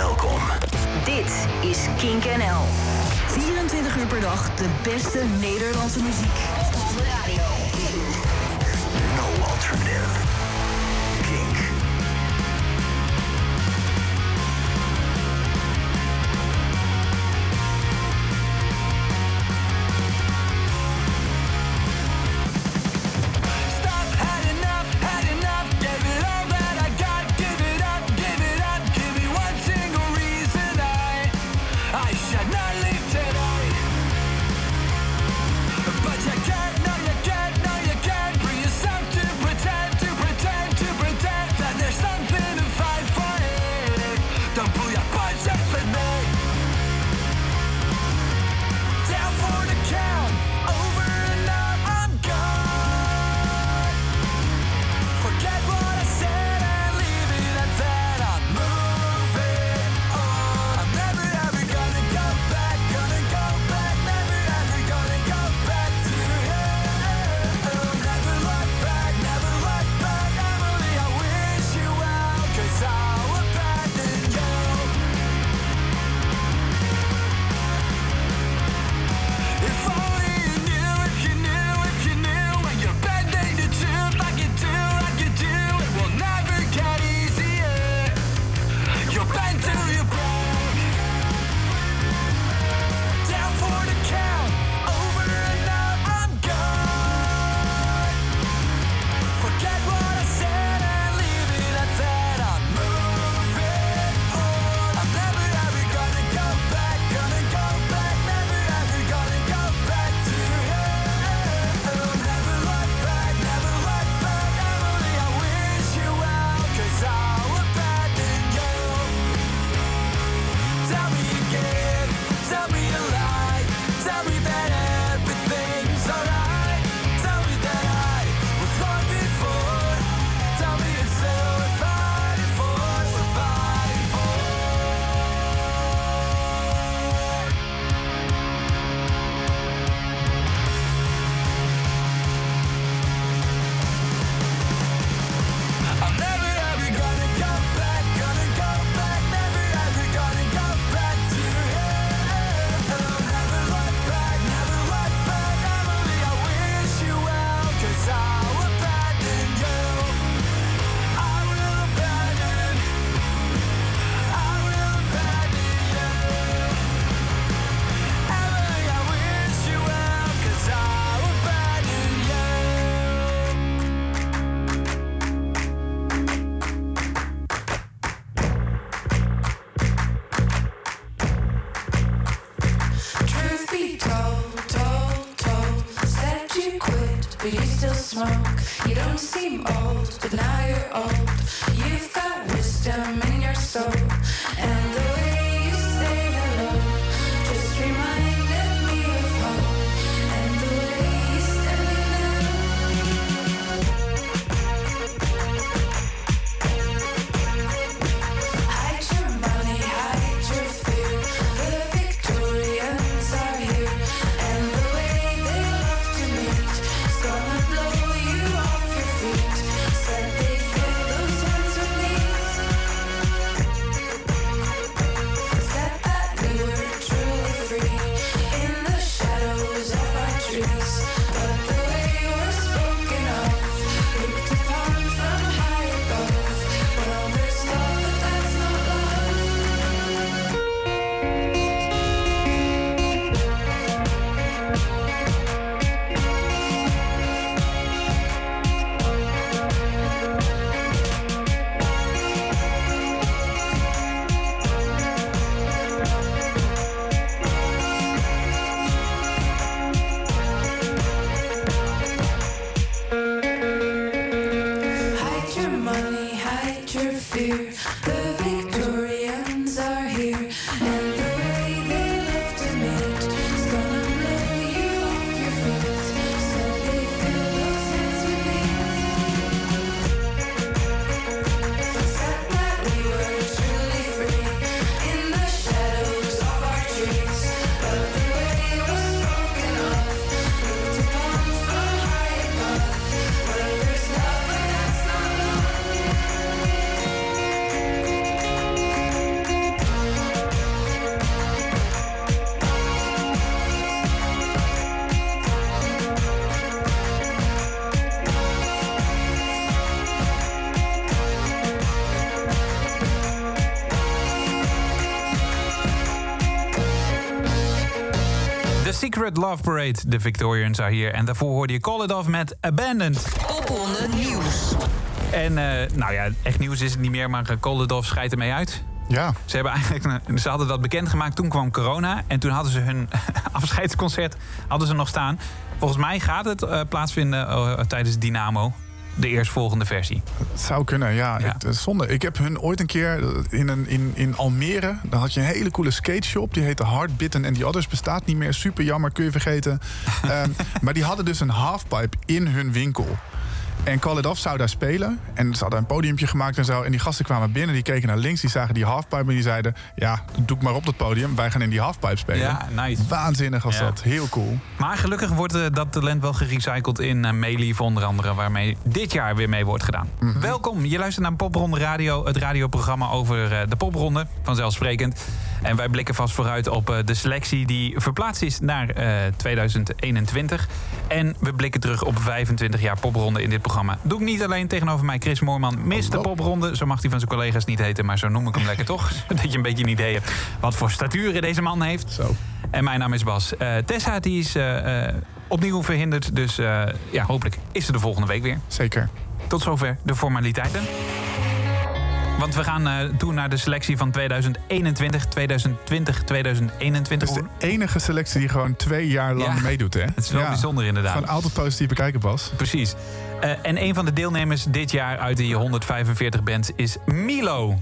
Welkom. Dit is Kink NL. 24 uur per dag de beste Nederlandse muziek. Op de radio. No alternative. Secret Love Parade. De Victorians are hier. En daarvoor hoorde je Call It Off met Abandoned. Popronde Nieuws. En eh, nou ja, echt nieuws is het niet meer, maar eh, Call It Off scheidt ermee uit. Ja, Ze, hebben eigenlijk, ze hadden dat bekendgemaakt, toen kwam corona. En toen hadden ze hun afscheidsconcert hadden ze nog staan. Volgens mij gaat het eh, plaatsvinden eh, tijdens Dynamo. De eerstvolgende versie. het zou kunnen. Ja, Ja. Het, is zonde. Ik heb hun ooit een keer in, een, in, in Almere. Daar had je een hele coole skate shop. Die heette Hardbitten en die others bestaat niet meer. Super jammer, kun je vergeten. Ehm, maar die hadden dus een halfpipe in hun winkel. En Call It Off zou daar spelen. En ze hadden een podiumpje gemaakt en zo. En die gasten kwamen binnen, die keken naar links, die zagen die halfpipe... en die zeiden, ja, doe ik maar op dat podium. Wij gaan in die halfpipe spelen. Ja, nice. Waanzinnig was Ja. dat. Heel cool. Maar gelukkig wordt eh, dat talent wel gerecycled in uh, Meelief onder andere... waarmee dit jaar weer mee wordt gedaan. Welkom, je luistert naar Popronde Radio... het radioprogramma over eh, de popronde, vanzelfsprekend. En wij blikken vast vooruit op eh, de selectie die verplaatst is naar eh, 2021. En we blikken terug op 25 jaar popronde in dit programma. Doe ik niet alleen tegenover mij Chris Moorman, Mr. Hallo. Popronde. Zo mag hij van zijn collega's niet heten, maar zo noem ik hem lekker toch? Dat je een beetje een idee hebt wat voor staturen deze man heeft. Zo. En mijn naam is Bas. Eh, Tessa die is eh, eh, opnieuw verhinderd. Dus eh, ja, hopelijk is ze de volgende week weer. Zeker. Tot zover de formaliteiten. Want we gaan eh toe naar de selectie van 2021, 2020, 2021. Het is de enige selectie die gewoon twee jaar lang Ja. meedoet, hè? Het is wel bijzonder inderdaad. Gewoon altijd positief bekijken, Bas. Precies. Eh, en een van de deelnemers dit jaar uit die 145 bands is Milo.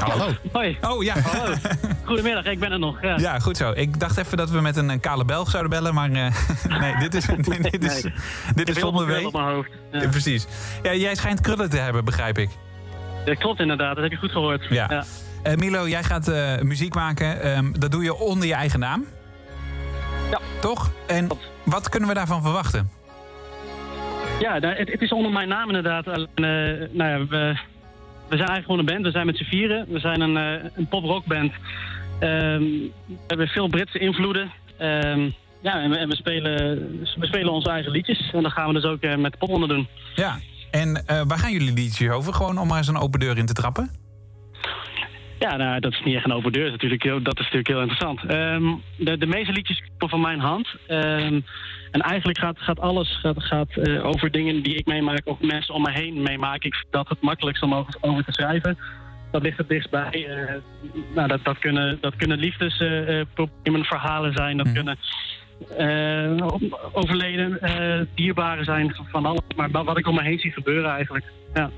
Hallo. Hoi, Oh ja. hallo. Goedemiddag, ik ben er nog. Ja. Ja, goed zo. Ik dacht even dat we met een, kale Belg zouden bellen, maar eh, nee, dit is, dit is, dit is W. op mijn hoofd. Ja. Ja, precies. Ja, jij schijnt krullen te hebben, begrijp ik. Dat klopt inderdaad, dat heb je goed gehoord. Ja. Eh, Milo, jij gaat eh, muziek maken. Ehm, dat doe je onder je eigen naam. Ja. Toch? En wat kunnen we daarvan verwachten? Ja, nou, het, het is onder mijn naam inderdaad. Alleen, eh, nou ja, we, we zijn eigenlijk gewoon een band. We zijn met z'n vieren. We zijn een, eh, een pop-rockband. Ehm, we hebben veel Britse invloeden. Ehm, ja, en we, en we spelen, we spelen onze eigen liedjes. En dat gaan we dus ook eh, met de popronde doen. Ja. En eh, waar gaan jullie liedjes over? Gewoon om maar eens een open deur in te trappen? Ja, nou, dat is niet echt een open deur. Natuurlijk heel, dat is natuurlijk heel interessant. Ehm, de, de meeste liedjes komen van mijn hand. Ehm, en eigenlijk gaat, gaat alles gaat, gaat, eh, over dingen die ik meemaak... of mensen om me heen meemaken. Ik vind dat het makkelijkst om over, over te schrijven. Dat ligt het dichtstbij. Eh, nou, dat, dat, kunnen, dat kunnen liefdesproblemen, verhalen zijn. Dat kunnen eh, overleden eh, dierbaren zijn. Van alles. Maar wat ik om me heen zie gebeuren eigenlijk. Ja.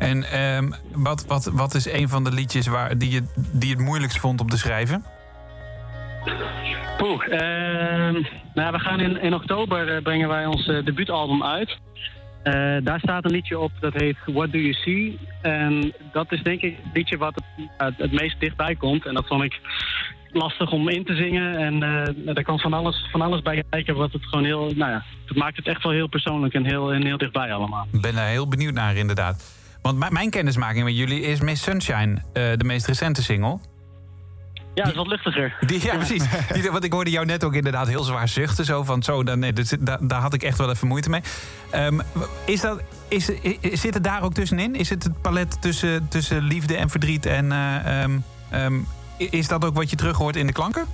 En ehm, wat, wat, wat is een van de liedjes waar, die, je, die het moeilijkst vond om te schrijven? Poeh, ehm, nou, we gaan in, in oktober eh, brengen wij ons eh, debuutalbum uit. Eh, daar staat een liedje op dat heet What Do You See? En dat is denk ik het liedje wat het, het meest dichtbij komt. En dat vond ik lastig om in te zingen. En er kan van alles, van alles bij kijken wat het gewoon heel... Nou ja, het maakt het echt wel heel persoonlijk en heel, en heel dichtbij allemaal. Ik ben er heel benieuwd naar, inderdaad. Want mijn- kennismaking met jullie is Miss Sunshine, eh, de meest recente single. Ja, dat is wat luchtiger. Die, ja, precies. Die, want ik hoorde jou net ook inderdaad heel zwaar zuchten. Zo van, zo, dan, nee, dat zit- daar, daar had ik echt wel even moeite mee. Ehm, is dat, is, zit het daar ook tussenin? Is het het palet tussen, tussen liefde en verdriet? En eh, ehm, ehm, is dat ook wat je terug hoort in de klanken?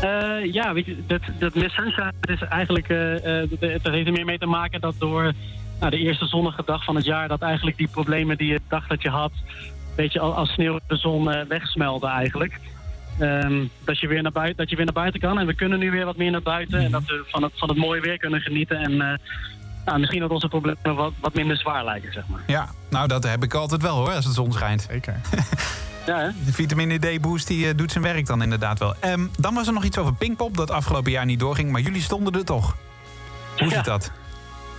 Eh, ja, weet je, dat, dat Miss Sunshine is eigenlijk, dat dat heeft er meer mee te maken dat door nou, de eerste zonnige dag van het jaar, dat eigenlijk die problemen die je dacht dat je had, weet je, al- als sneeuw de zon eh, wegsmelten eigenlijk. Ehm, dat, je weer naar buiten, dat je weer naar buiten kan en we kunnen nu weer wat meer naar buiten en dat we van het, van het mooie weer kunnen genieten en eh, nou, misschien dat onze problemen wat, wat minder zwaar lijken, zeg maar. Ja, nou dat heb ik altijd wel hoor, als het zon schijnt. Zeker. Ja, hè? De vitamine D-boost die eh, doet zijn werk dan inderdaad wel. Ehm, dan was er nog iets over Pinkpop, dat afgelopen jaar niet doorging. Maar jullie stonden er toch. Hoe Ja. zit dat?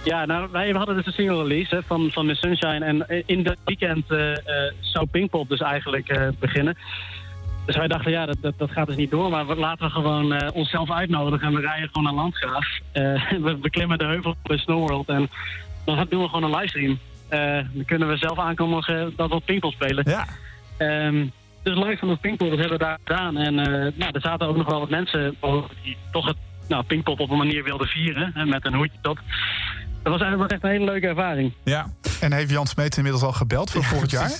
Ja, nou, wij hadden dus een single release hè, van, van Miss Sunshine. En in dat weekend eh, eh, zou Pinkpop dus eigenlijk eh, beginnen. Dus wij dachten, ja, dat, dat, dat gaat dus niet door. Maar we- laten we gewoon eh, onszelf uitnodigen en we rijden gewoon naar Landgraaf. Eh, we beklimmen de heuvel bij Snowworld en dan doen we gewoon een livestream. Eh, dan kunnen we zelf aankondigen dat we op Pinkpop spelen. Ja. Ehm, dus live van het Pinkpop, dat hebben we daar gedaan. En eh, nou, er zaten ook nog wel wat mensen die toch het nou, Pinkpop op een manier wilden vieren. Hè, met een hoedje op dat was eigenlijk echt een hele leuke ervaring. Ja. En heeft Jan Smeet inmiddels al gebeld voor volgend jaar?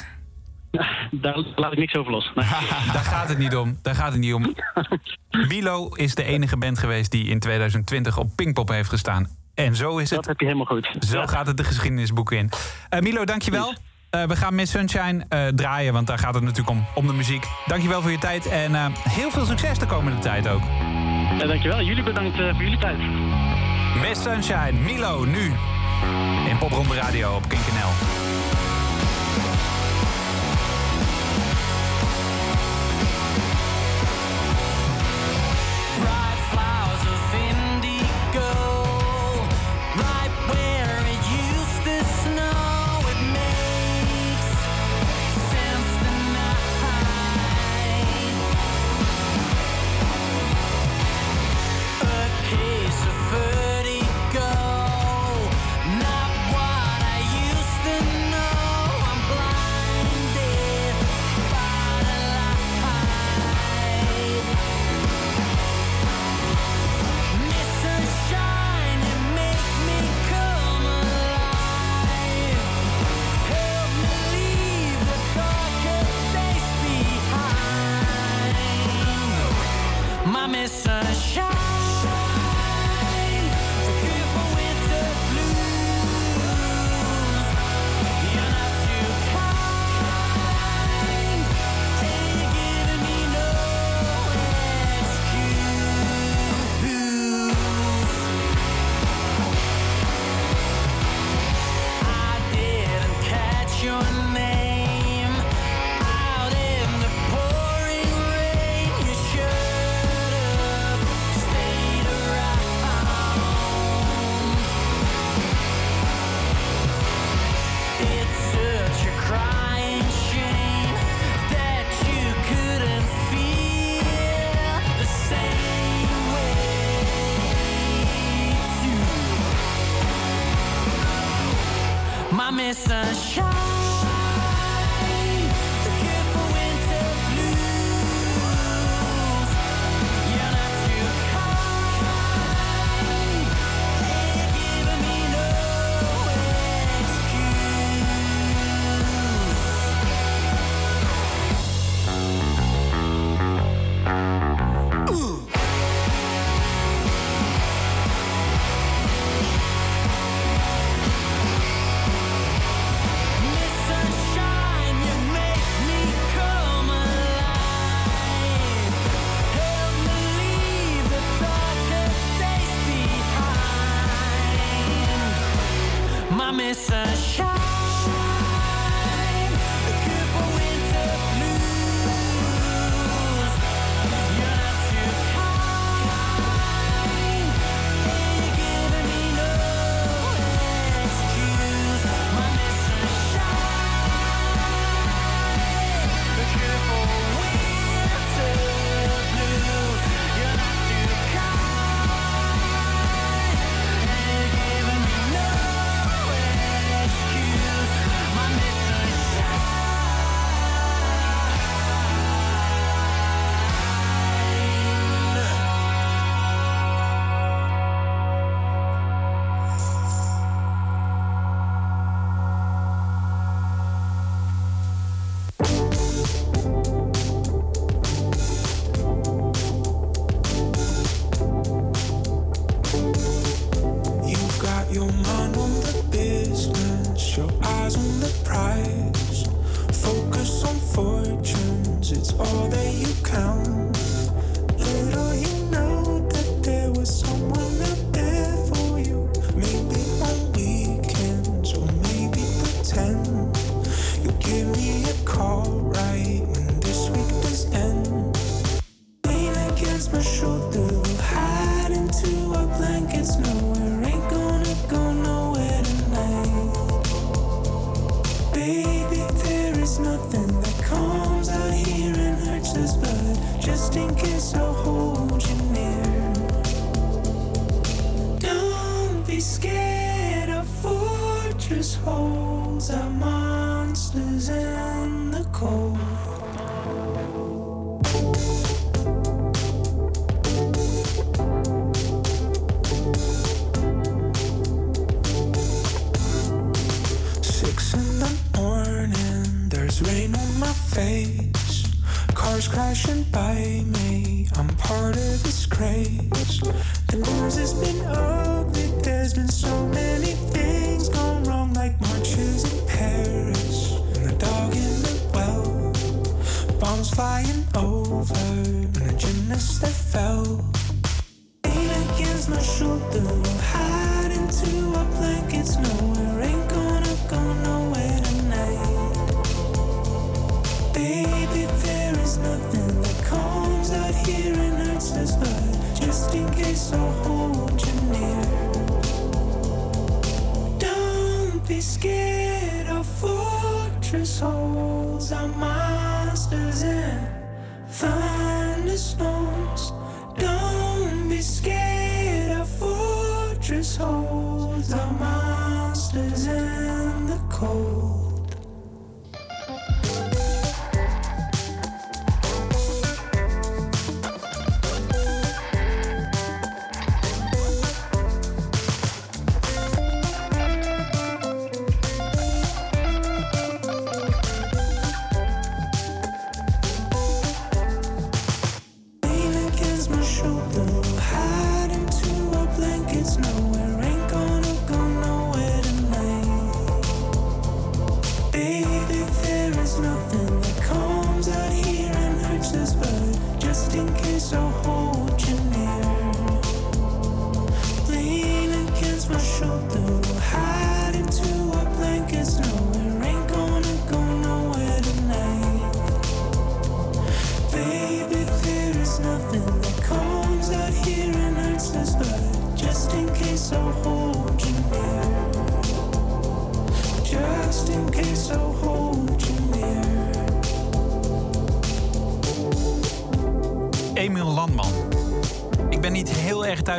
Nou, daar laat ik niks over los. Nee. Daar gaat het niet om. Daar gaat het niet om. Milo is de enige band geweest die in 2020 op Pinkpop heeft gestaan. En zo is het. Dat heb je helemaal goed. Zo gaat het de geschiedenisboeken in. Eh, uh, Milo, dankjewel. Uh, we gaan Miss Sunshine eh, draaien, want daar gaat het natuurlijk om, om de muziek. Dankjewel voor je tijd en heel veel succes de komende tijd ook. Ja, dankjewel. Jullie bedankt voor jullie tijd. Miss Sunshine, Milo, nu. In Popronde Radio op KinkNL.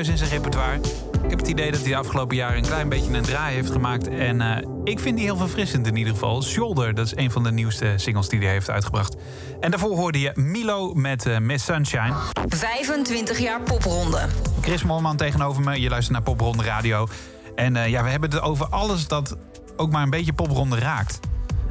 Thuis in zijn repertoire. Ik heb het idee dat hij de afgelopen jaren een klein beetje een draai heeft gemaakt. En eh, ik vind die heel verfrissend in ieder geval. Shoulder, dat is een van de nieuwste singles die hij heeft uitgebracht. En daarvoor hoorde je Milo met eh, Miss Sunshine. 25 jaar popronde. Chris Molman tegenover me. Je luistert naar Popronde Radio. En eh, ja, we hebben het over alles dat ook maar een beetje popronde raakt.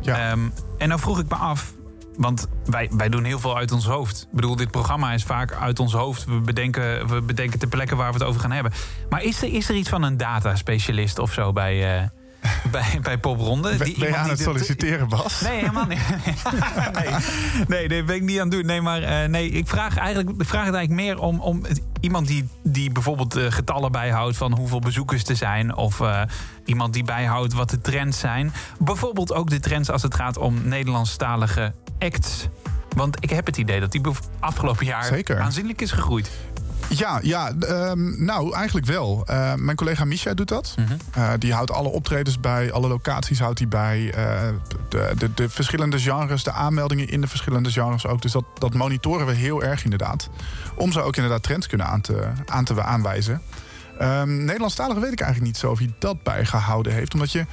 Ja. Ehm, en dan vroeg ik me af, want wij, wij doen heel veel uit ons hoofd. Ik bedoel, dit programma is vaak uit ons hoofd. We bedenken, we bedenken de plekken waar we het over gaan hebben. Maar is er, is er iets van een data-specialist of zo bij, eh, bij, bij Popronde? Ben, Die- ben je iemand aan die het solliciteren, Bas? Nee, helemaal niet. nee, nee, nee, ben ik niet aan het doen. Nee, maar eh, nee, ik vraag, eigenlijk, ik vraag het eigenlijk meer om, om iemand die, die bijvoorbeeld eh, getallen bijhoudt van hoeveel bezoekers er zijn. Of iemand die bijhoudt wat de trends zijn. Bijvoorbeeld ook de trends als het gaat om Nederlandstalige acts. Want ik heb het idee dat die afgelopen jaar Zeker. aanzienlijk is gegroeid. Ja, ja ehm, nou eigenlijk wel. Eh, mijn collega Misha doet dat. Mhm. Eh, die houdt alle optredens bij, alle locaties houdt hij bij. eh, de, de, de verschillende genres, de aanmeldingen in de verschillende genres ook. Dus dat, dat monitoren we heel erg inderdaad. Om zo ook inderdaad trends kunnen aan te, aan te aanwijzen. Nederlandstalig weet ik eigenlijk niet zo of hij dat bijgehouden heeft. Omdat je.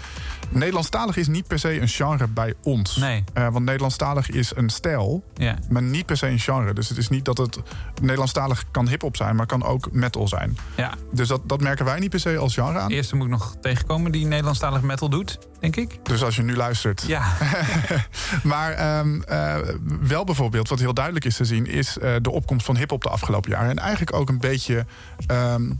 Nederlandstalig is niet per se een genre bij ons. Nee. Eh, want Nederlandstalig is een stijl, Ja. maar niet per se een genre. Dus het is niet dat het Nederlandstalig kan hip-hop zijn, maar kan ook metal zijn. Ja, Dus dat, dat merken wij niet per se als genre aan. de eerste moet ik nog tegenkomen die Nederlandstalig metal doet, denk ik. Dus als je nu luistert. Ja, Maar ehm, eh, wel bijvoorbeeld, wat heel duidelijk is te zien, is eh, de opkomst van hip-hop de afgelopen jaren. En eigenlijk ook een beetje. ehm,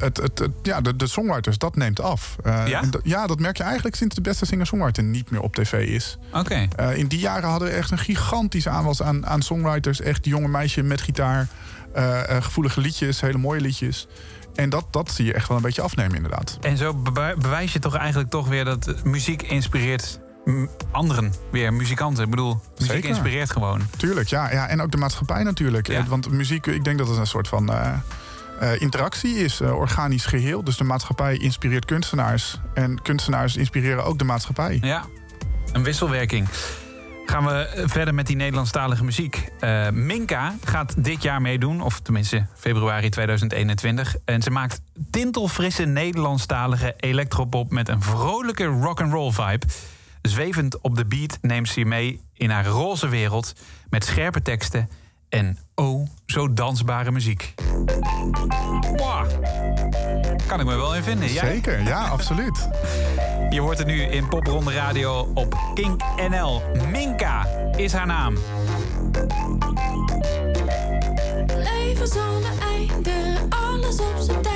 het, het, het- ja, de, de songwriters, dat neemt af. Eh, Ja? dat- ja, dat merk je eigenlijk sinds de beste singer-songwriter niet meer op tv is. oké. Eh, in die jaren hadden we echt een gigantische aanwas aan, aan songwriters. Echt jonge meisje met gitaar, eh, gevoelige liedjes, hele mooie liedjes. En dat, dat zie je echt wel een beetje afnemen, inderdaad. En zo bewij- bewijs je toch eigenlijk toch weer dat muziek inspireert anderen weer, muzikanten. Ik bedoel, muziek Zeker. inspireert gewoon. Tuurlijk, ja, ja. En ook de maatschappij natuurlijk. Ja. Want muziek, ik denk dat het een soort van eh, interactie is, eh, organisch geheel. Dus de maatschappij inspireert kunstenaars. En kunstenaars inspireren ook de maatschappij. Ja, een wisselwerking. Gaan we eh, verder met die Nederlandstalige muziek. Minka gaat dit jaar meedoen, of tenminste februari 2021. En ze maakt tintelfrisse Nederlandstalige electropop met een vrolijke rock'n'roll vibe. Zwevend op de beat neemt ze je mee in haar roze wereld met scherpe teksten en oh, zo dansbare muziek. Wow. Kan ik me wel in vinden. Jij? Zeker, ja, absoluut. Je hoort het nu in Popronde Radio op Kink NL. Minka is haar naam. Leven zonder einde, alles op zijn tijd.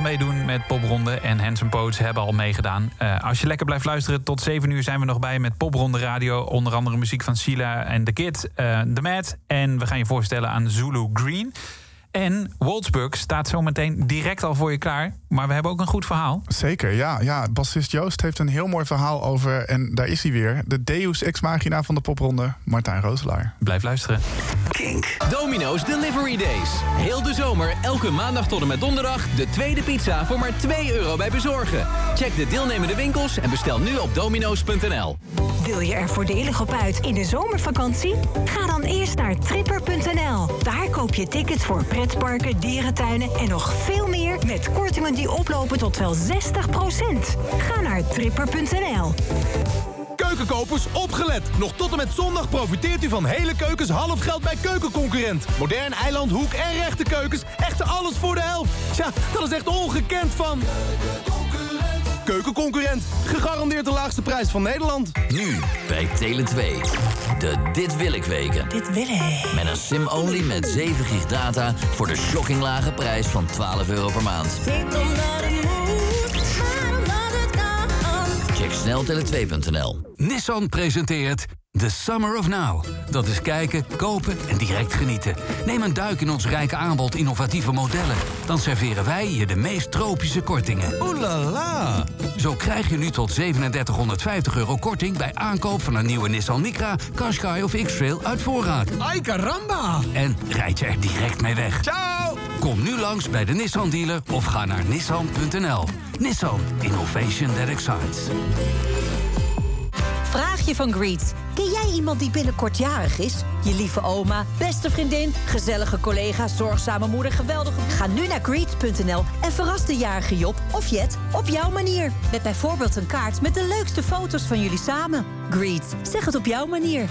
Meedoen met Popronde en Hanson Poets hebben al meegedaan. Eh, als je lekker blijft luisteren, tot 7 uur zijn we nog bij met Popronde Radio. Onder andere muziek van Sila en The Kid, eh The Mad. En we gaan je voorstellen aan Zulu Green. En Wolfsburg staat zometeen direct al voor je klaar. Maar we hebben ook een goed verhaal. Zeker, ja. ja. Bassist Joost heeft een heel mooi verhaal over... en daar is hij weer, de deus ex machina van de popronde, Martijn Rooselaar. Blijf luisteren. Kink. Domino's Delivery Days. Heel de zomer, elke maandag tot en met donderdag... de tweede pizza voor maar 2 euro bij bezorgen. Check de deelnemende winkels en bestel nu op domino's.nl. Wil je er voordelig op uit in de zomervakantie? Ga dan eerst naar tripper.nl. Daar koop je tickets voor pretparken, dierentuinen en nog veel meer... met kortingen die oplopen tot wel 60% Ga naar tripper.nl. Keukenkopers, opgelet! Nog tot en met zondag profiteert u van hele keukens half geld bij Keukenconcurrent. Modern eiland, hoek en rechte keukens. Echt alles voor de helft. Tja, dat is echt ongekend van... Keukenconcurrent. Gegarandeerd de laagste prijs van Nederland. Nu bij Tele 2. De Dit Wil Ik weken. Dit wil ik. Met een sim-only met 7 gig data voor de shocking lage prijs van 12 euro per maand. Check snel tele2.nl. Nissan presenteert The Summer of Now. Dat is kijken, kopen en direct genieten. Neem een duik in ons rijke aanbod innovatieve modellen. Dan serveren wij je de meest tropische kortingen. Oeh la la. Zo krijg je nu tot 3750 euro korting... bij aankoop van een nieuwe Nissan Micra, Qashqai of X-Trail uit voorraad. Ay caramba! En rijd je er direct mee weg. Ciao! Kom nu langs bij de Nissan dealer of ga naar nissan.nl. Nissan, innovation that excites. Vraagje van Greet. Ken jij iemand die binnenkort jarig is? Je lieve oma, beste vriendin, gezellige collega, zorgzame moeder, geweldige... Ga nu naar greet.nl en verras de jarige Job of Jet op jouw manier. Met bijvoorbeeld een kaart met de leukste foto's van jullie samen. Greet, zeg het op jouw manier.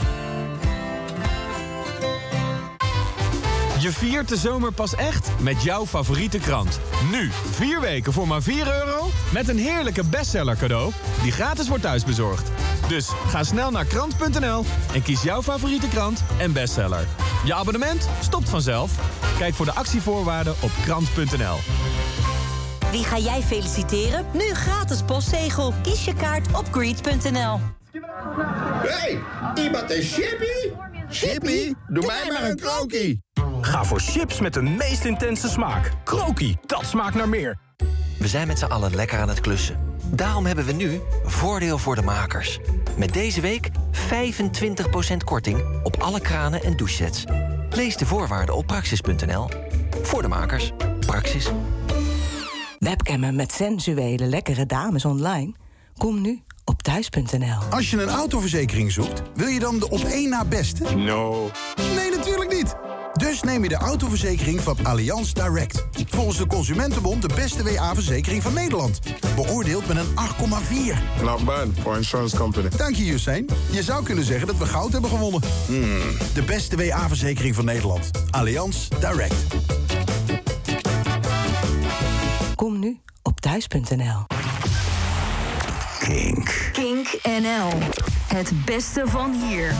Je viert de zomer pas echt met jouw favoriete krant. Nu, vier weken voor maar 4 euro... met een heerlijke bestseller cadeau die gratis wordt thuisbezorgd. Dus ga snel naar krant.nl en kies jouw favoriete krant en bestseller. Je abonnement stopt vanzelf. Kijk voor de actievoorwaarden op krant.nl. Wie ga jij feliciteren? Nu gratis postzegel. Kies je kaart op greet.nl. Hey, iemand een chippy? Chippy? Doe mij maar een krokie. Ga voor chips met de meest intense smaak. Krokie, dat smaakt naar meer. We zijn met z'n allen lekker aan het klussen. Daarom hebben we nu voordeel voor de makers. Met deze week 25% korting op alle kranen en douchesets. Lees de voorwaarden op praxis.nl. Voor de makers. Praxis. Webcammen met sensuele, lekkere dames online? Kom nu op thuis.nl. Als je een autoverzekering zoekt, wil je dan de op één na beste? No. Nee, natuurlijk niet. Dus neem je de autoverzekering van Allianz Direct. Volgens de Consumentenbond de beste WA-verzekering van Nederland. Beoordeeld met een 8,4. Not bad for insurance company. Dank je, Hussein. Je zou kunnen zeggen dat we goud hebben gewonnen. De beste WA-verzekering van Nederland. Allianz Direct. Kom nu op thuis.nl. Kink. Kink NL. Het beste van hier.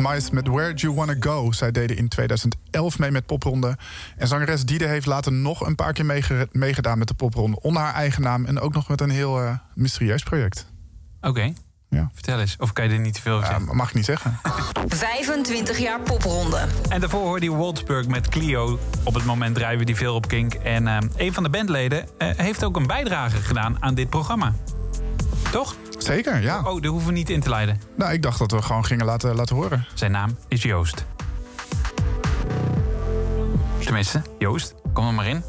Mice met Where Do You Wanna Go. Zij deden in 2011 mee met popronde. En zangeres Diede heeft later nog een paar keer meege- meegedaan met de popronde. Onder haar eigen naam en ook nog met een heel eh, mysterieus project. Oké. Ja. Vertel eens. Of kan je er niet te veel over zeggen? mag ik niet zeggen. 25 jaar popronde. En daarvoor hoorde je Wolfsburg met Clio. Op het moment draaien we die veel op Kink. En eh, een van de bandleden eh, heeft ook een bijdrage gedaan aan dit programma. Toch? Zeker, ja. Oh, daar hoeven we niet in te leiden. Nou, ik dacht dat we gewoon gingen laten, laten horen. Zijn naam is Joost. Tenminste, Joost, kom er maar in.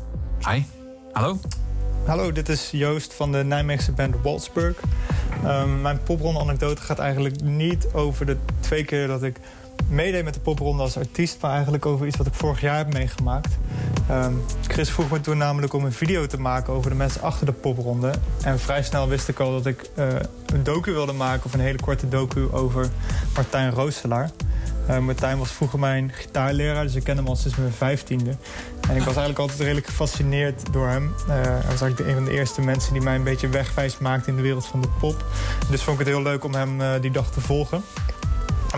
Hi. Hallo. Hallo, dit is Joost van de Nijmeegse band Waldsburg. Um, mijn popronde-anekdote gaat eigenlijk niet over de twee keer dat ik meedeed met de popronde als artiest... maar eigenlijk over iets wat ik vorig jaar heb meegemaakt. Um, Chris vroeg me toen namelijk om een video te maken over de mensen achter de popronde. En vrij snel wist ik al dat ik uh, een docu wilde maken... of een hele korte docu over Martijn Rooselaar. Uh, Martijn was vroeger mijn gitaarleraar, dus ik ken hem al sinds mijn vijftiende. En ik was eigenlijk altijd redelijk gefascineerd door hem. Uh, hij was eigenlijk een van de eerste mensen die mij een beetje wegwijs maakte in de wereld van de pop. Dus vond ik het heel leuk om hem die dag te volgen.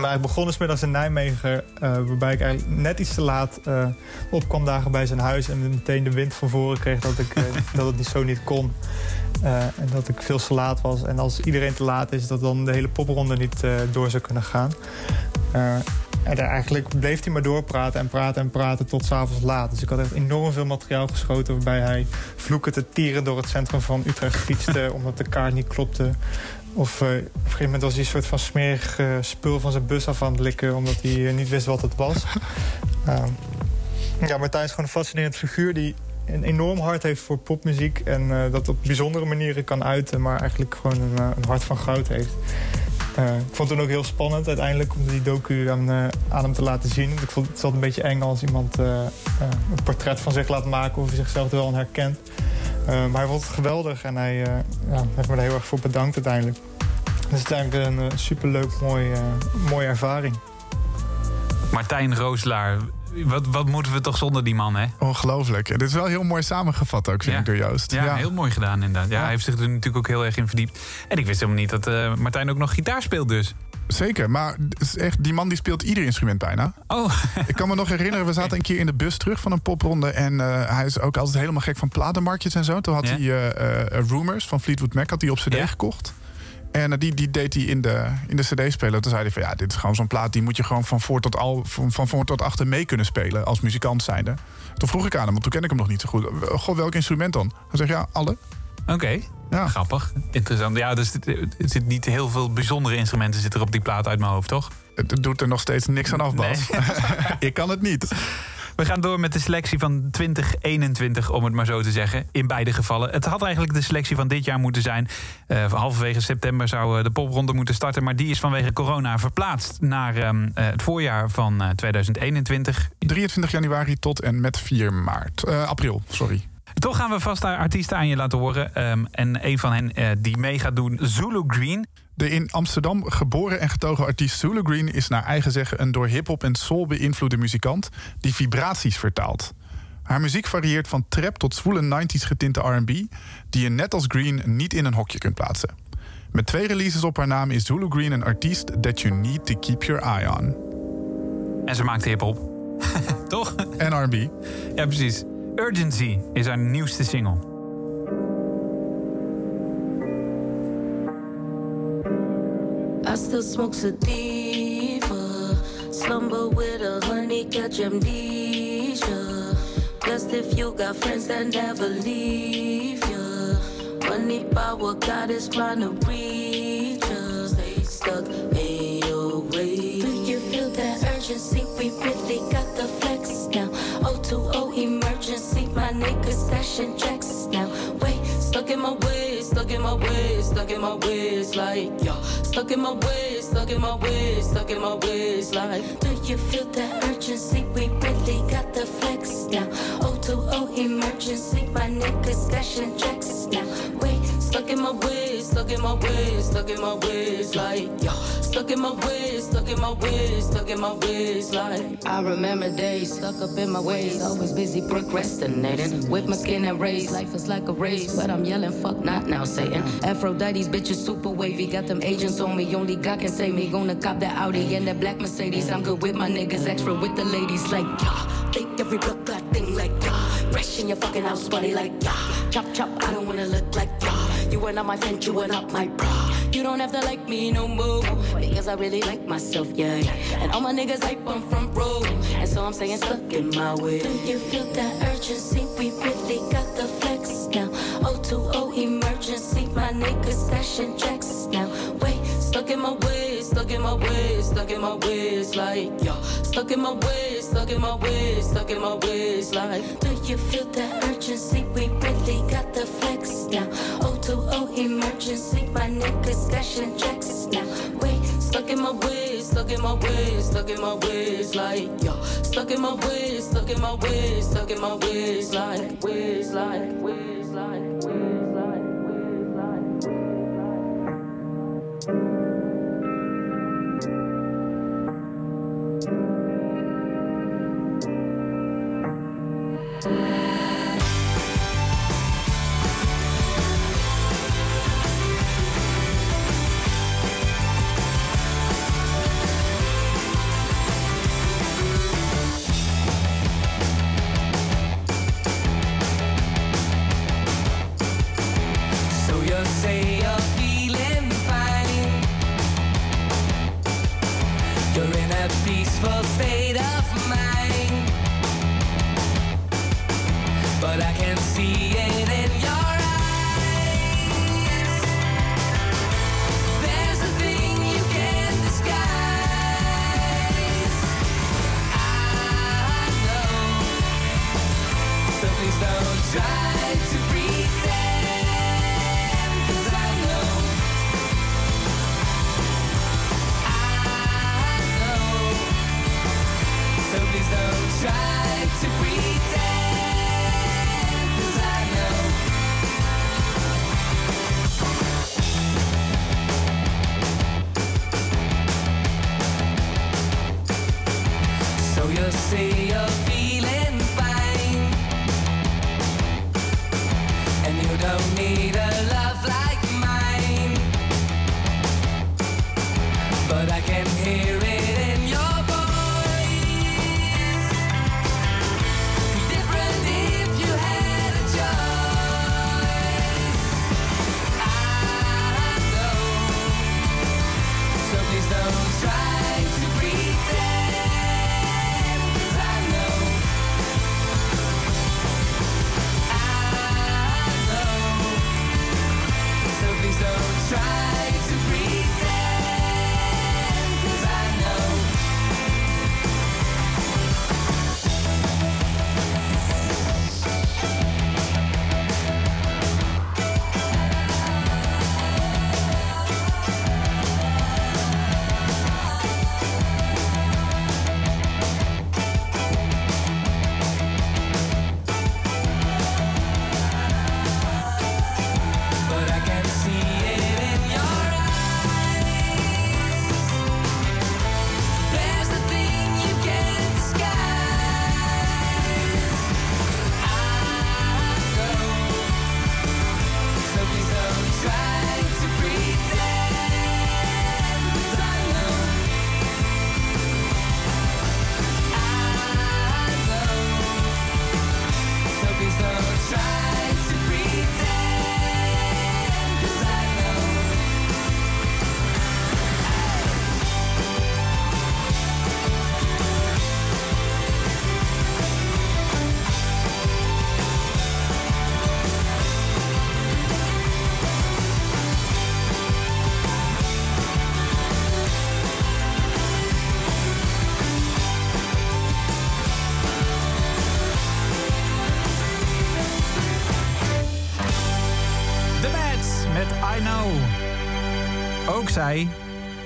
Maar ik begon dus middags in Nijmegen, waarbij ik eigenlijk net iets te laat opkwam dagen bij zijn huis... en meteen de wind van voren kreeg dat, ik, dat het niet zo niet kon. en dat ik veel te laat was. En als iedereen te laat is, dat dan de hele popronde niet door zou kunnen gaan. Uh, en eigenlijk bleef hij maar doorpraten en praten en praten tot s'avonds laat. Dus ik had echt enorm veel materiaal geschoten... waarbij hij vloeken te tieren door het centrum van Utrecht fietste... omdat de kaart niet klopte. Of uh, op een gegeven moment was hij een soort van smerig uh, spul van zijn bus af aan het likken... omdat hij uh, niet wist wat het was. ja, Martijn is gewoon een fascinerend figuur... die een enorm hart heeft voor popmuziek... en dat op bijzondere manieren kan uiten... maar eigenlijk gewoon een, een hart van goud heeft. Ik vond het ook heel spannend uiteindelijk om die docu aan, aan hem te laten zien. Ik vond het altijd een beetje eng als iemand een portret van zich laat maken of hij zichzelf er wel aan herkent. Maar hij vond het geweldig en hij ja, heeft me er heel erg voor bedankt uiteindelijk. Dus het is eigenlijk een superleuk, mooi, mooie ervaring. Martijn Rooslaar, wat, wat moeten we toch zonder die man, hè? Ongelooflijk. Dit is wel heel mooi samengevat ook, vind ja. ik, door Joost. Ja, ja, heel mooi gedaan inderdaad. Ja, Ja. Hij heeft zich er natuurlijk ook heel erg in verdiept. En ik wist helemaal niet dat eh, Martijn ook nog gitaar speelt dus. Zeker, maar echt, die man die speelt ieder instrument bijna. Oh. Ik kan me nog herinneren, we zaten een keer in de bus terug van een popronde... en eh, hij is ook altijd helemaal gek van platenmarktjes en zo. Toen had Ja. hij eh, eh, Rumors van Fleetwood Mac had hij op cd gekocht. En die, die deed hij in de, in de cd-speler. Toen zei hij van ja, dit is gewoon zo'n plaat... die moet je gewoon van voor tot, al, van, van voor tot achter mee kunnen spelen... als muzikant zijnde. Toen vroeg ik aan hem, want toen ken ik hem nog niet zo goed. Goh, welk instrument dan? Hij zegt ja, alle. Oké, grappig. Interessant. Ja, dus er zit niet heel veel bijzondere instrumenten zitten er op die plaat uit mijn hoofd, toch? Het doet er nog steeds niks aan af, Bas. ik kan het niet. We gaan door met de selectie van 2021, om het maar zo te zeggen. In beide gevallen. Het had eigenlijk de selectie van dit jaar moeten zijn. Uh, halverwege september zou uh, de popronde moeten starten. Maar die is vanwege corona verplaatst naar um, uh, het voorjaar van 2021. 23 januari tot en met 4 maart. april, sorry. Toch gaan we vast artiesten aan je laten horen. Um, en een van hen die mee gaat doen, Zulu Green. De in Amsterdam geboren en getogen artiest Zulu Green is naar eigen zeggen een door hip-hop en soul beïnvloede muzikant die vibraties vertaalt. Haar muziek varieert van trap tot zwoele 90s getinte RB, die je net als Green niet in een hokje kunt plaatsen. Met twee releases op haar naam is Zulu Green een artiest that you need to keep your eye on. En ze maakt hip-hop. Toch? En RB. Ja, precies. Urgency is haar nieuwste single. I still smoke sativa. Slumber with a honey, catch amnesia. Best if you got friends that never leave you. Money, power, God is trying to reach us. Stay stuck in your way. Do you feel that urgency? We really got emergency. My niggas stashing checks now. Wait, stuck in my ways, stuck in my ways, stuck in my ways, like, yo. Stuck in my ways, stuck in my ways, stuck in my ways, like. Do you feel that urgency? We really got the flex now. O2O emergency. My niggas stashing checks now. Wait, stuck in my ways, stuck in my ways, stuck in my ways, like yeah, stuck in my ways, stuck in my ways, stuck in my ways, like I remember days stuck up in my ways, always busy procrastinating, with my skin and rays. Life is like a race, but I'm yelling fuck not now, Satan. Aphrodite's bitches super wavy, got them agents on me, only God can save me. Gonna cop that Audi and that black Mercedes. I'm good with my niggas, extra with the ladies, like yeah, think every blood clot thing, like yeah, fresh in your fucking house, buddy, like yeah, chop chop. I don't wanna look like yeah. You were not my friend, you were not my bra. You don't have to like me no more. Because I really like myself, yeah. And all my niggas hype on front row. And so I'm saying stuck in my way. Do you feel that urgency? We really got the flex now. O2O emergency. My niggas stashing checks now. Wait, stuck in my ways, stuck in my ways, stuck in my ways, like, yeah. Stuck in my ways, stuck in my ways, stuck in my ways, like. Do you feel that urgency? We really got the flex now. O2O emergency. My niggas stashing checks now. Wait, stuck in my ways, stuck in my ways, stuck in my ways, like, yeah. Stuck in my ways, stuck in my ways, stuck in my ways, like, ways, like, ways, like.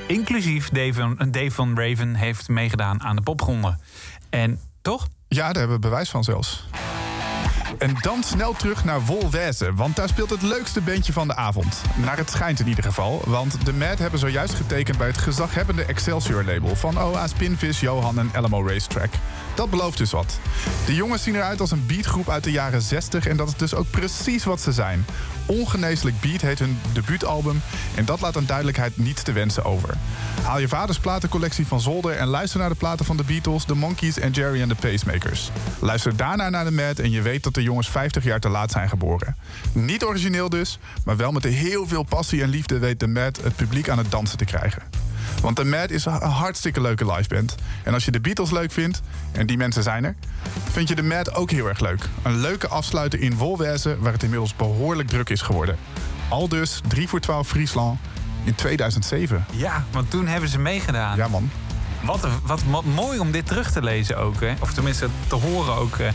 Inclusief Dave van, van Raven, heeft meegedaan aan de popronde. En toch? Ja, daar hebben we bewijs van zelfs. En dan snel terug naar Wolweze, want daar speelt het leukste bandje van de avond. Naar het schijnt in ieder geval, want de Mad hebben zojuist getekend bij het gezaghebbende Excelsior-label van OA, Spinvis, Johan en Alamo Racetrack. Dat belooft dus wat. De jongens zien eruit als een beatgroep uit de jaren 60 en dat is dus ook precies wat ze zijn. Ongeneeslijk Beat heet hun debuutalbum en dat laat aan duidelijkheid niets te wensen over. Haal je vaders platencollectie van zolder en luister naar de platen van de Beatles, de Monkees en Jerry and the Pacemakers. Luister daarna naar de Mad en je weet dat de jongens 50 jaar te laat zijn geboren. Niet origineel dus, maar wel met heel veel passie en liefde weet de Mad het publiek aan het dansen te krijgen. Want de Mad is een hartstikke leuke liveband. En als je de Beatles leuk vindt, en die mensen zijn er, vind je de Mad ook heel erg leuk. Een leuke afsluiter in Wolweze, waar het inmiddels behoorlijk druk is geworden. Al dus 3 voor 12 Friesland in 2007. Ja, want toen hebben ze meegedaan. Ja, man. Wat, wat, wat mooi om dit terug te lezen ook. Hè? Of tenminste te horen ook. eh.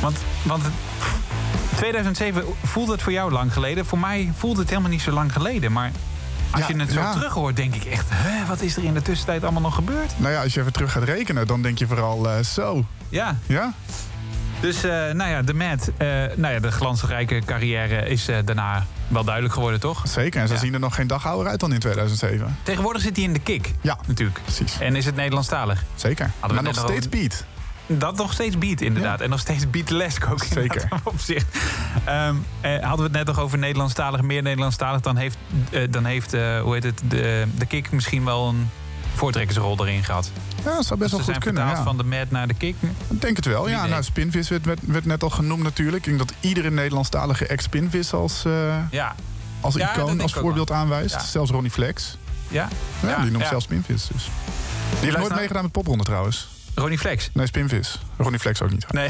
Want, want het- 2007 voelt het voor jou lang geleden. Voor mij voelt het helemaal niet zo lang geleden. Maar als je het zo terug hoort, denk ik echt... Hè, wat is er in de tussentijd allemaal nog gebeurd? Nou ja, als je even terug gaat rekenen, dan denk je vooral eh, zo. Ja. Ja? Dus eh, nou ja, de Mad, eh, nou ja, de glansrijke carrière is daarna wel duidelijk geworden, toch? Zeker, en ze zien er nog geen dag ouder uit dan in 2007. Tegenwoordig zit hij in de kick. Ja, natuurlijk. Precies. En is het Nederlandstalig? Zeker. Hadden maar nog steeds beat. Dat nog steeds beat, inderdaad. En nog steeds beatlesk ook. Zeker. Op zich. Ehm, eh, hadden we het net nog over Nederlandstalig, meer Nederlandstalig... dan heeft, eh, dan heeft eh, hoe heet het, de, de kick misschien wel een voortrekkersrol erin gehad. Ja, dat zou best Dus wel goed kunnen. Ja. van de Mad naar de kick. Ik denk het wel. Ja, nou, Spinvis werd, werd, werd net al genoemd natuurlijk. Ik denk dat iedere Nederlandstalige ex-Spinvis als, eh, Ja. als Ja, icoon, als voorbeeld aanwijst. Zelfs Ronnie Flex. Ja? Die noemt zelfs Spinvis. Dus. Die heeft nooit luistert- meegedaan met popronde trouwens. Ronnie Flex? Nee, Spinvis. Ronnie Flex ook niet. Nee.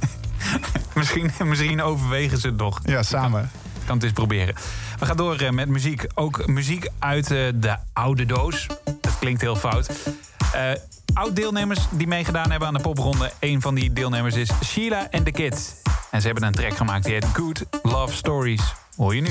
misschien, misschien overwegen ze het nog. Ja, samen. Ik kan het eens proberen. We gaan door eh, met muziek. Ook muziek uit eh, de oude doos. Dat klinkt heel fout. Eh Oud-deelnemers die meegedaan hebben aan de popronde. Een van die deelnemers is Sheila and the Kids. En ze hebben een track gemaakt die heet Good Love Stories. Hoor je nu?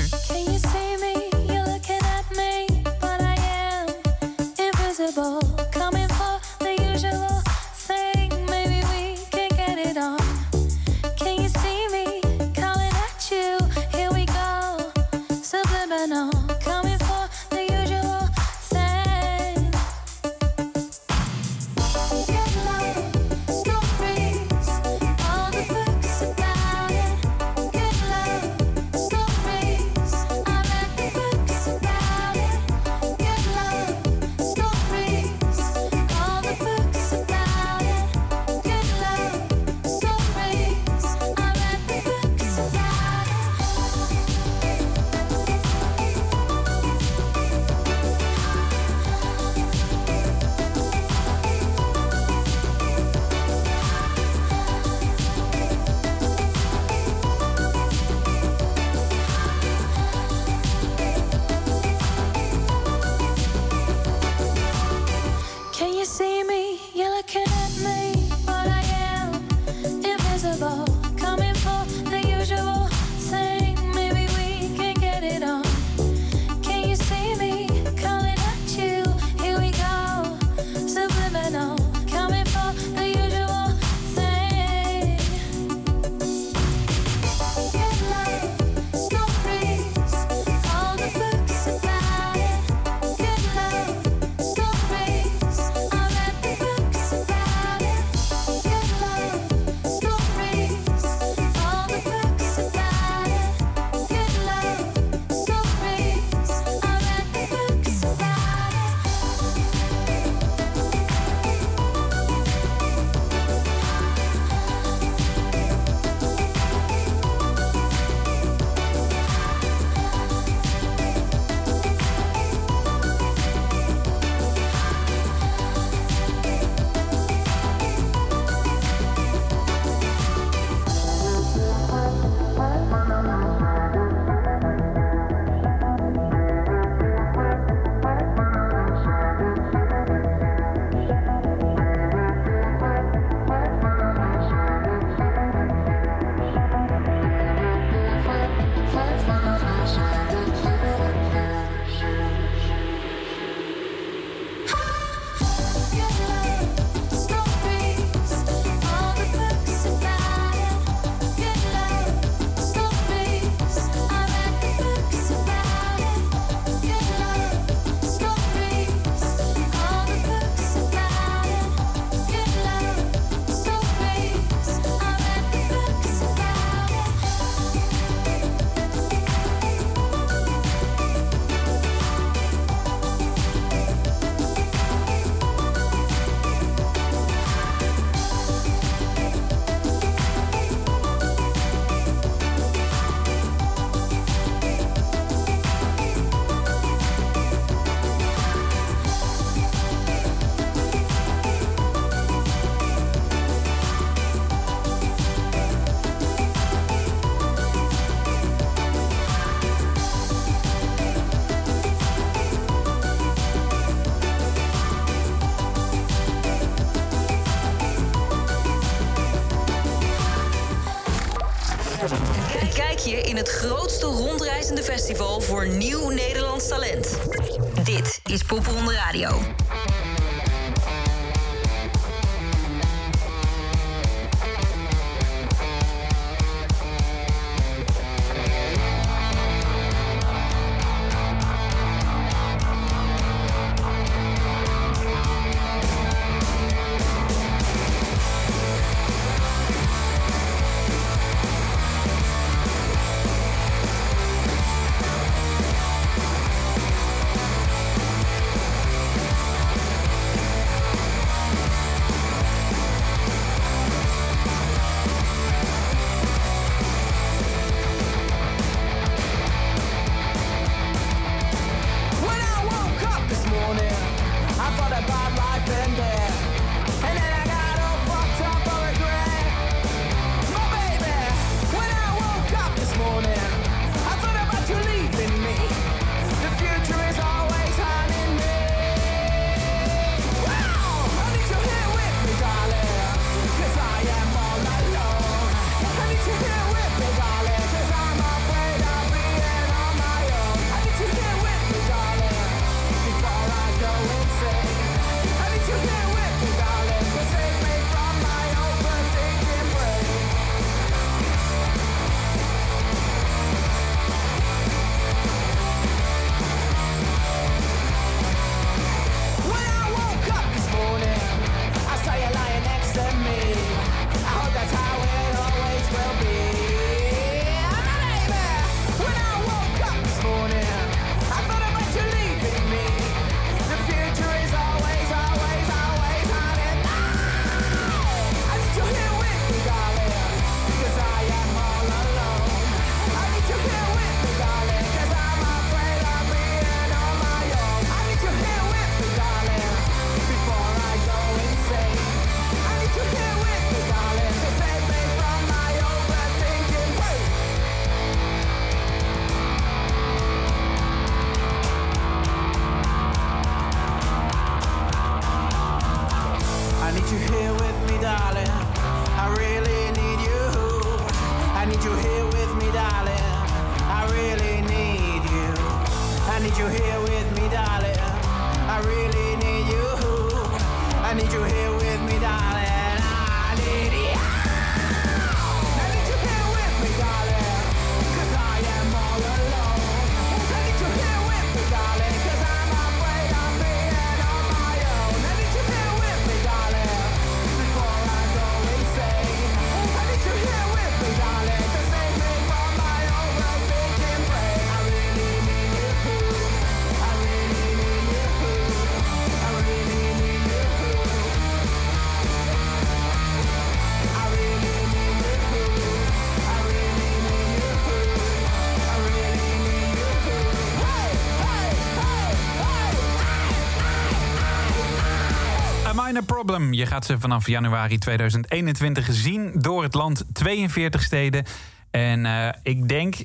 Problem. Je gaat ze vanaf januari 2021 zien door het land. 42 steden. En eh, ik denk,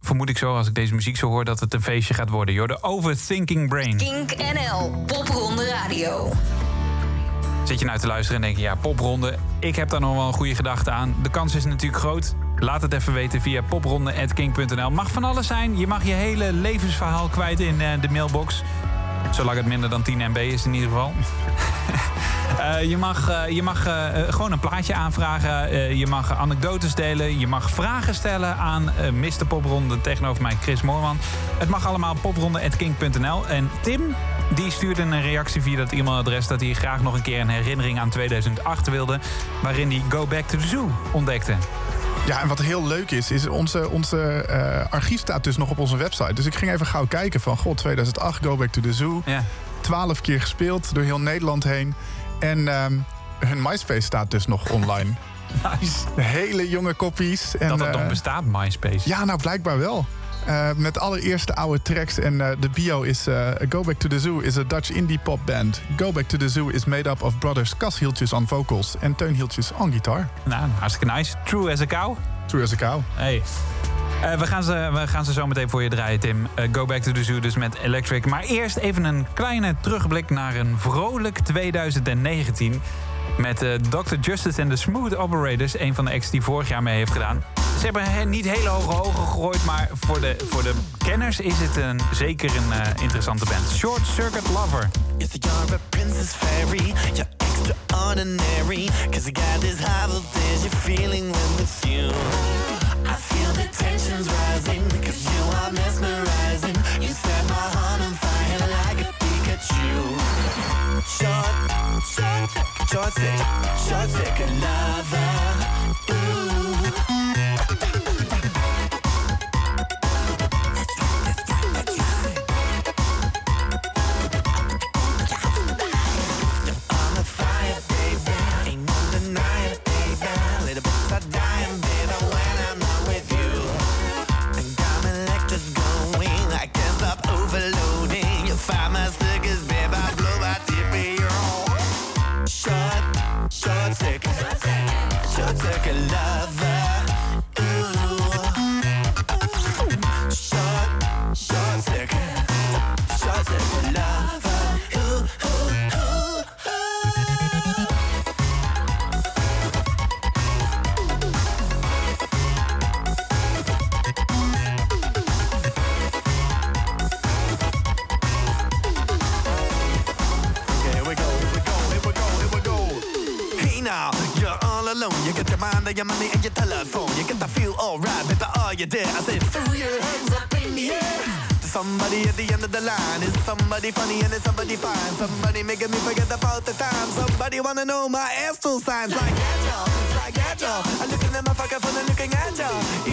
vermoed ik zo als ik deze muziek zo hoor... dat het een feestje gaat worden. Joh, de Overthinking Brain. Kink NL, Popronde Radio. Zit je nou te luisteren en denk je, ja, popronde, ik heb daar nog wel een goede gedachte aan. De kans is natuurlijk groot. Laat het even weten via popronde.king.nl. Mag van alles zijn. Je mag je hele levensverhaal kwijt in eh, de mailbox. Zolang het minder dan 10 MB is in ieder geval. Eh, je mag, eh, je mag eh, gewoon een plaatje aanvragen. Je mag anekdotes delen. Je mag vragen stellen aan Mr. Popronde tegenover mij, Chris Moorman. Het mag allemaal popronde.king.nl. En Tim, die stuurde een reactie via dat e-mailadres... dat hij graag nog een keer een herinnering aan 2008 wilde... waarin hij Go Back to the Zoo ontdekte. Ja, en wat heel leuk is, is onze, onze eh, archief staat dus nog op onze website. Dus ik ging even gauw kijken van, god, 2008, Go Back to the Zoo. Ja. 12 keer gespeeld door heel Nederland heen. En ehm, hun MySpace staat dus nog online. Nice. Hele jonge kopies. En, dat het eh, nog bestaat, MySpace. Ja, nou blijkbaar wel. Eh, met allereerste oude tracks. En eh, de bio is... eh, Go Back to the Zoo is a Dutch indie pop band. Go Back to the Zoo is made up of brothers Cas Hieltjes on vocals... en Teun Hieltjes on guitar. Nou, hartstikke nice. True as a cow. True as a cow. Hey. We, gaan ze, we gaan ze zo meteen voor je draaien, Tim. Go Back to the Zoo dus met Electric. Maar eerst even een kleine terugblik naar een vrolijk 2019... met eh, Dr. Justice en de Smooth Operators. Een van de acts die vorig jaar mee heeft gedaan. Ze hebben he- niet hele hoge ogen gegooid, maar voor de, voor de kenners is het een, zeker een eh, interessante band. Short Circuit Lover. If you're a princess fairy, you're extraordinary. Cause I got this high voltage short, stick, lover. Funny and is somebody fine? Somebody making me forget about the time. Somebody wanna know my astral signs. Like agile, like agile. I'm looking at my fucker for the looking agile. Even